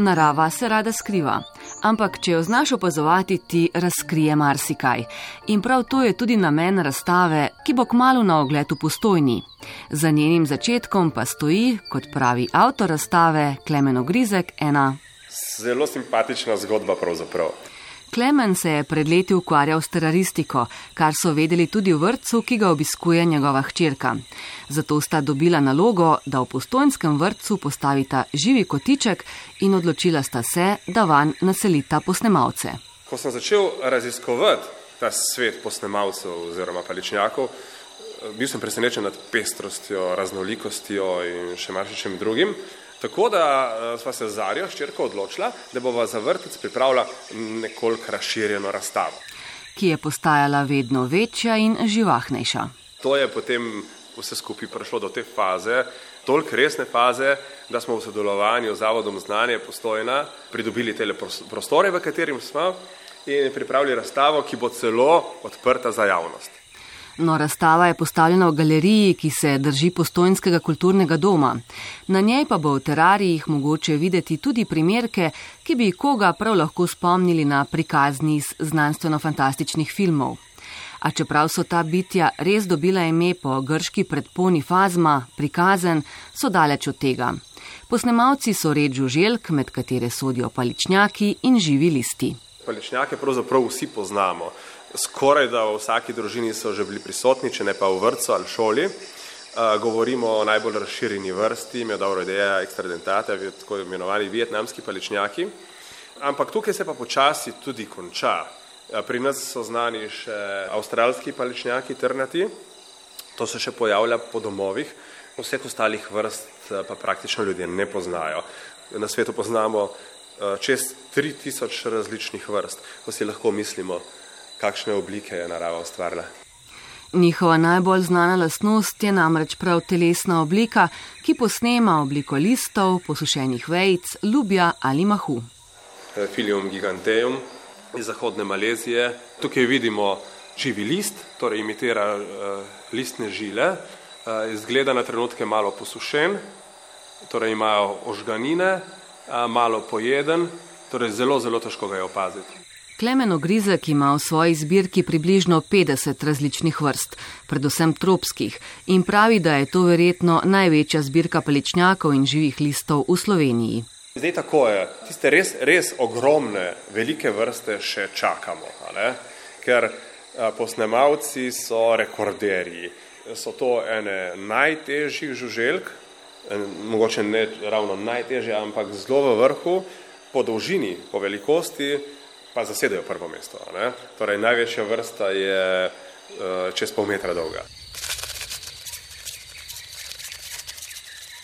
Narava se rada skriva, ampak če jo znaš opazovati, ti razkrije marsikaj. In prav to je tudi namen razstave, ki bo kmalo na ogled v postojni. Za njenim začetkom pa stoji, kot pravi avtor razstave Klemeno Grizek, ena. Zelo simpatična zgodba pravzaprav. Klemen se je pred leti ukvarjal s teraristiko, kar so vedeli tudi v vrtu, ki ga obiskuje njegova hčerka. Zato sta dobila nalogo, da v postojnskem vrtu postavita živi kotiček in odločila sta se, da van naselita posnemalce. Ko sem začel raziskovati ta svet posnemalcev oziroma paličnjakov, bil sem presenečen nad pestrostjo, raznolikostjo in še marsičem drugim. Tako da uh, sva se z Zarijo ščirko odločila, da bova za vrtec pripravila nekoliko razširjeno razstavo. Ki je postajala vedno večja in živahnejša. To je potem vse skupaj prišlo do te faze, toliko resne faze, da smo v sodelovanju z Zavodom znanje postojna pridobili tele prostore, v katerim smo in pripravili razstavo, ki bo celo odprta za javnost. No, razstava je postavljena v galeriji, ki se drži postojnskega kulturnega doma. Na njej pa bo v terarijih mogoče videti tudi primerke, ki bi koga prav lahko spomnili na prikazni iz znanstveno-fantastičnih filmov. A čeprav so ta bitja res dobila ime po grški predponi fazma, prikazen, so daleč od tega. Posnemalci so reč žuželk, med katere sodijo paličnjaki in živi listi. Paličnjake pravzaprav vsi poznamo skoraj da v vsaki družini so že bili prisotni, če ne pa v vrtu ali šoli. Uh, govorimo o najbolj razširjeni vrsti, imajo dobro idejo, ekstradentate, tako imenovani vietnamski paličnjaki. Ampak tukaj se pa počasi tudi konča. Pri nas so znani še avstralski paličnjaki, trnati, to se še pojavlja po domovih, vseh ostalih vrst pa praktično ljudje ne poznajo. Na svetu poznamo čez 3000 različnih vrst, ko si lahko mislimo, kakšne oblike je narava ustvarila. Njihova najbolj znana lastnost je namreč prav telesna oblika, ki posnema obliko listov, posušenih vejc, lubja ali mahu. Filium giganteum iz zahodne Malezije. Tukaj vidimo živi list, torej imitira uh, listne žile. Uh, izgleda na trenutke malo posušen, torej imajo ožganine, malo pojeden, torej zelo, zelo težko ga je opaziti. Klemen Ogrizek ima v svoji zbirki približno 50 različnih vrst, predvsem tropskih, in pravi, da je to verjetno največja zbirka paličnjakov in živih listov v Sloveniji. Zdaj tako je, tiste res, res ogromne, velike vrste še čakamo, ker posnemalci so rekorderji. So to ene najtežjih žuželk, mogoče ne ravno najtežje, ampak zelo v vrhu, po dolžini, po velikosti, pa zasedajo prvo mesto. Ne? Torej, največja vrsta je uh, čez pol metra dolga.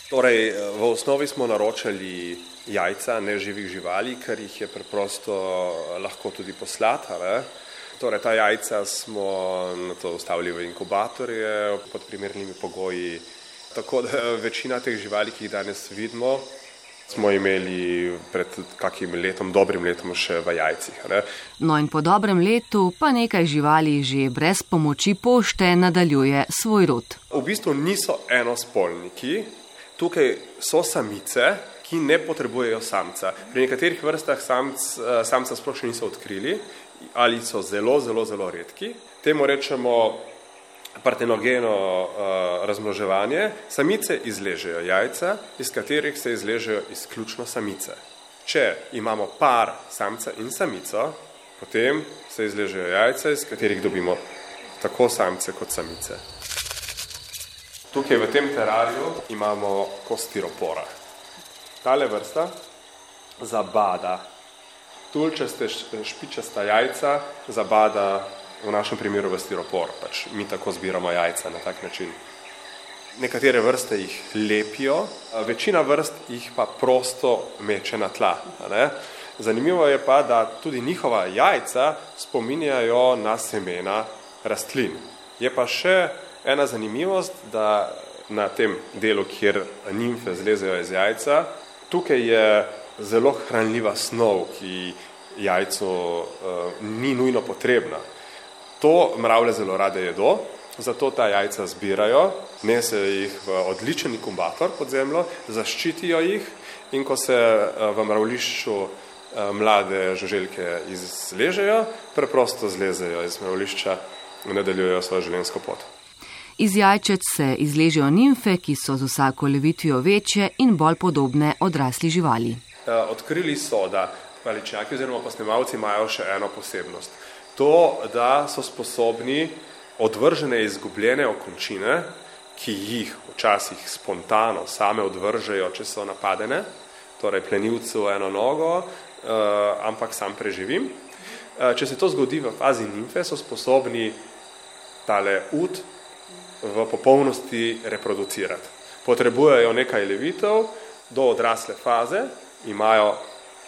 Torej, eh, v osnovi smo naročali jajca neživih živali, ker jih je preprosto eh, lahko tudi poslati. Torej, ta jajca smo na to ustavili v inkubatorje pod primernimi pogoji. Tako da večina teh živali, ki jih danes vidimo, smo imeli pred kakim letom, dobrim letom še v jajcih. Ne? No in po dobrem letu pa nekaj živali že brez pomoči pošte nadaljuje svoj rod. V bistvu niso enospolniki, tukaj so samice, ki ne potrebujejo samca. Pri nekaterih vrstah samc, eh, samca sploh še niso odkrili ali so zelo, zelo, zelo redki. Temu rečemo partenogeno uh, razmnoževanje, samice izležejo jajca, iz katerih se izležejo izključno samice. Če imamo par samca in samico, potem se izležejo jajca, iz katerih dobimo tako samce kot samice. Tukaj v tem terariju imamo kostiropora. Tale vrsta zabada tulčaste špičasta jajca, zabada v našem primeru v stiropor, pač mi tako zbiramo jajca na tak način. Nekatere vrste jih lepijo, večina vrst jih pa prosto meče na tla. Ne? Zanimivo je pa, da tudi njihova jajca spominjajo na semena rastlin. Je pa še ena zanimivost, da na tem delu, kjer nimfe zlezejo iz jajca, tukaj je zelo hranljiva snov, ki jajcu uh, ni nujno potrebna. To mravlje zelo rade jedo zato ta jajca zbirajo, nesejo jih v odličen inkubator pod zemljo, zaščitijo jih in ko se v mravlišču mlade žuželke izležejo, preprosto zlezejo iz mravlišča in nadaljujejo svojo življenjsko pot. Iz jajčec se izležejo nimfe, ki so z vsako levitvijo večje in bolj podobne odrasli živali. Odkrili so, da paličnjaki oziroma posnemalci imajo še eno posebnost. To, da so sposobni odvržene izgubljene okončine, ki jih včasih spontano same odvržejo, če so napadene, torej plenilcu eno nogo, ampak sam preživim. Če se to zgodi v fazi nimfe, so sposobni tale ud v popolnosti reproducirati. Potrebujejo nekaj levitev do odrasle faze, imajo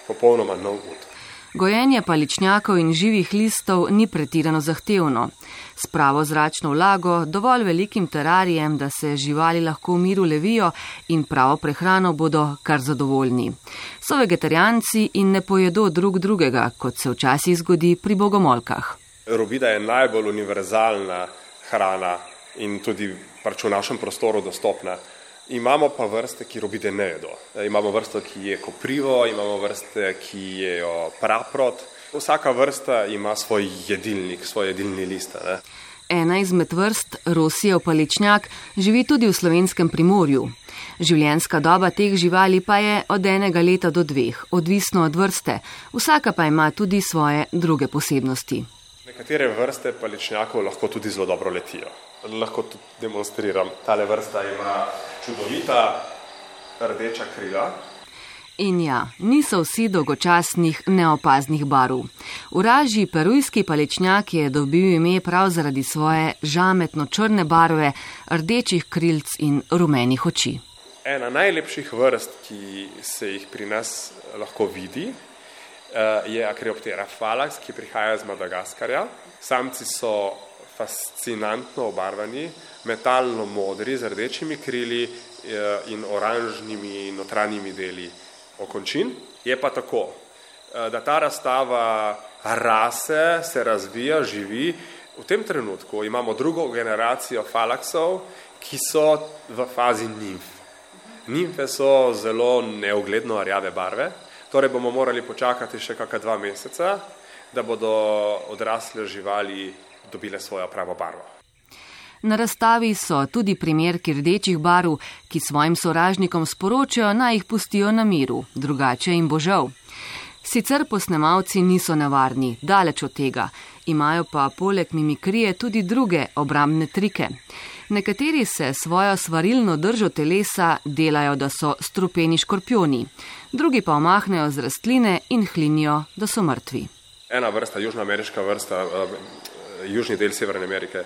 popolnoma nov ud. Gojenje paličnjakov in živih listov ni pretirano zahtevno. S pravo zračno vlago, dovolj velikim terarijem, da se živali lahko v miru levijo in pravo prehrano bodo kar zadovoljni. So vegetarijanci in ne pojedo drug drugega, kot se včasih zgodi pri bogomolkah. Robida je najbolj univerzalna hrana in tudi pač v našem prostoru dostopna. Imamo pa vrste, ki robide ne jedo. Imamo vrsto, ki je koprivo, imamo vrste, ki jejo praprot. Vsaka vrsta ima svoj jedilnik, svoj jedilni list. Ne? Ena izmed vrst, Rosijev paličnjak, živi tudi v slovenskem primorju. Življenjska doba teh živali pa je od enega leta do dveh, odvisno od vrste. Vsaka pa ima tudi svoje druge posebnosti. Nekatere vrste paličnjakov lahko tudi zelo dobro letijo. Lahko tudi demonstriram. Tale vrsta ima čudovita rdeča krila. In ja, niso vsi dolgočasnih, neopaznih barv. Uražji perujski palečnjak je dobil ime prav zaradi svoje žametno črne barve, rdečih krilc in rumenih oči. Ena najlepših vrst, ki se jih pri nas lahko vidi, je Akrioptera falax, ki prihaja iz Madagaskarja. Samci so fascinantno obarvani, metalno modri z rdečimi krili in oranžnimi notranjimi deli okončin. Je pa tako, da ta razstava rase se razvija, živi. V tem trenutku imamo drugo generacijo falaksov, ki so v fazi nimf. Nimfe so zelo neugledno rjave barve, torej bomo morali počakati še kakšna dva meseca, da bodo odrasle živali dobile svojo pravo barvo. Na razstavi so tudi primerki rdečih barv, ki svojim sovražnikom sporočajo, naj jih pustijo na miru, drugače jim bo žal. Sicer posnemalci niso nevarni, daleč od tega, imajo pa poleg mimikrije tudi druge obrambne trike. Nekateri se svojo svarilno držo telesa delajo, da so strupeni škorpioni, drugi pa omahnejo z rastline in hlinijo, da so mrtvi. Ena vrsta, južnoameriška vrsta, južni del Severne Amerike,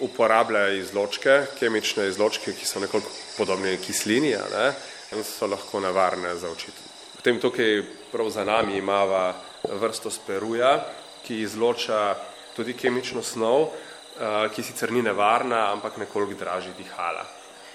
uporablja izločke, kemične izločke, ki so nekoliko podobne kislini ne, in so lahko nevarne za oči. Potem tukaj prav za nami imava vrsto speruja, ki izloča tudi kemično snov, ki sicer ni nevarna, ampak nekoliko draži dihala.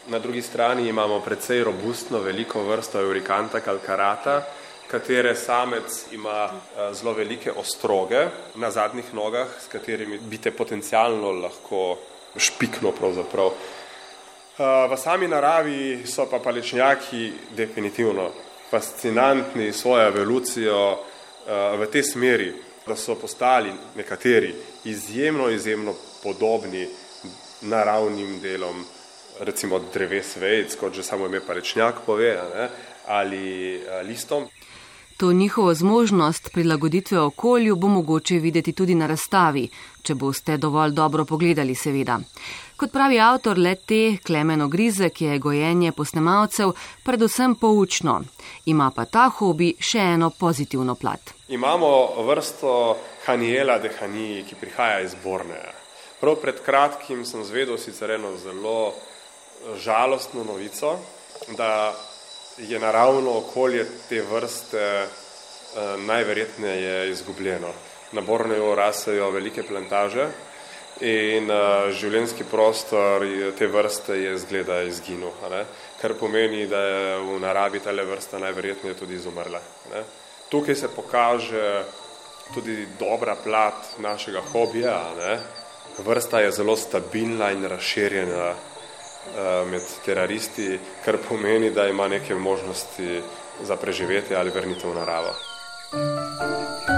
Na drugi strani imamo precej robustno veliko vrsto Euricanta calcarata, katere samec ima zelo velike ostroge na zadnjih nogah, s katerimi bi te potencialno lahko špikno pravzaprav. V sami naravi so pa palečnjaki definitivno fascinantni svojo evolucijo v tej smeri, da so postali nekateri izjemno, izjemno podobni naravnim delom, recimo dreves vejc, kot že samo ime palečnjak pove, ne, ali listom. To njihovo zmožnost prilagoditve okolju bo mogoče videti tudi na razstavi, če boste dovolj dobro pogledali, seveda. Kot pravi avtor le te, Klemeno Grizek, je gojenje posnemalcev predvsem poučno. Ima pa ta hobi še eno pozitivno plat. Imamo vrsto Haniela de Haniji, ki prihaja iz Borneja. Prav pred kratkim sem zvedel sicer eno zelo žalostno novico, da je naravno okolje te vrste eh, najverjetneje izgubljeno. Na Borneju rasejo velike plantaže in eh, življenjski prostor te vrste je zgleda izginul, ne? kar pomeni, da je v naravi tale vrsta najverjetneje tudi izumrla. Ne? Tukaj se pokaže tudi dobra plat našega hobija, ne? Vrsta je zelo stabilna in razširjena med teroristi, kar pomeni, da ima neke možnosti za preživetje ali vrnitev v naravo. Thank you.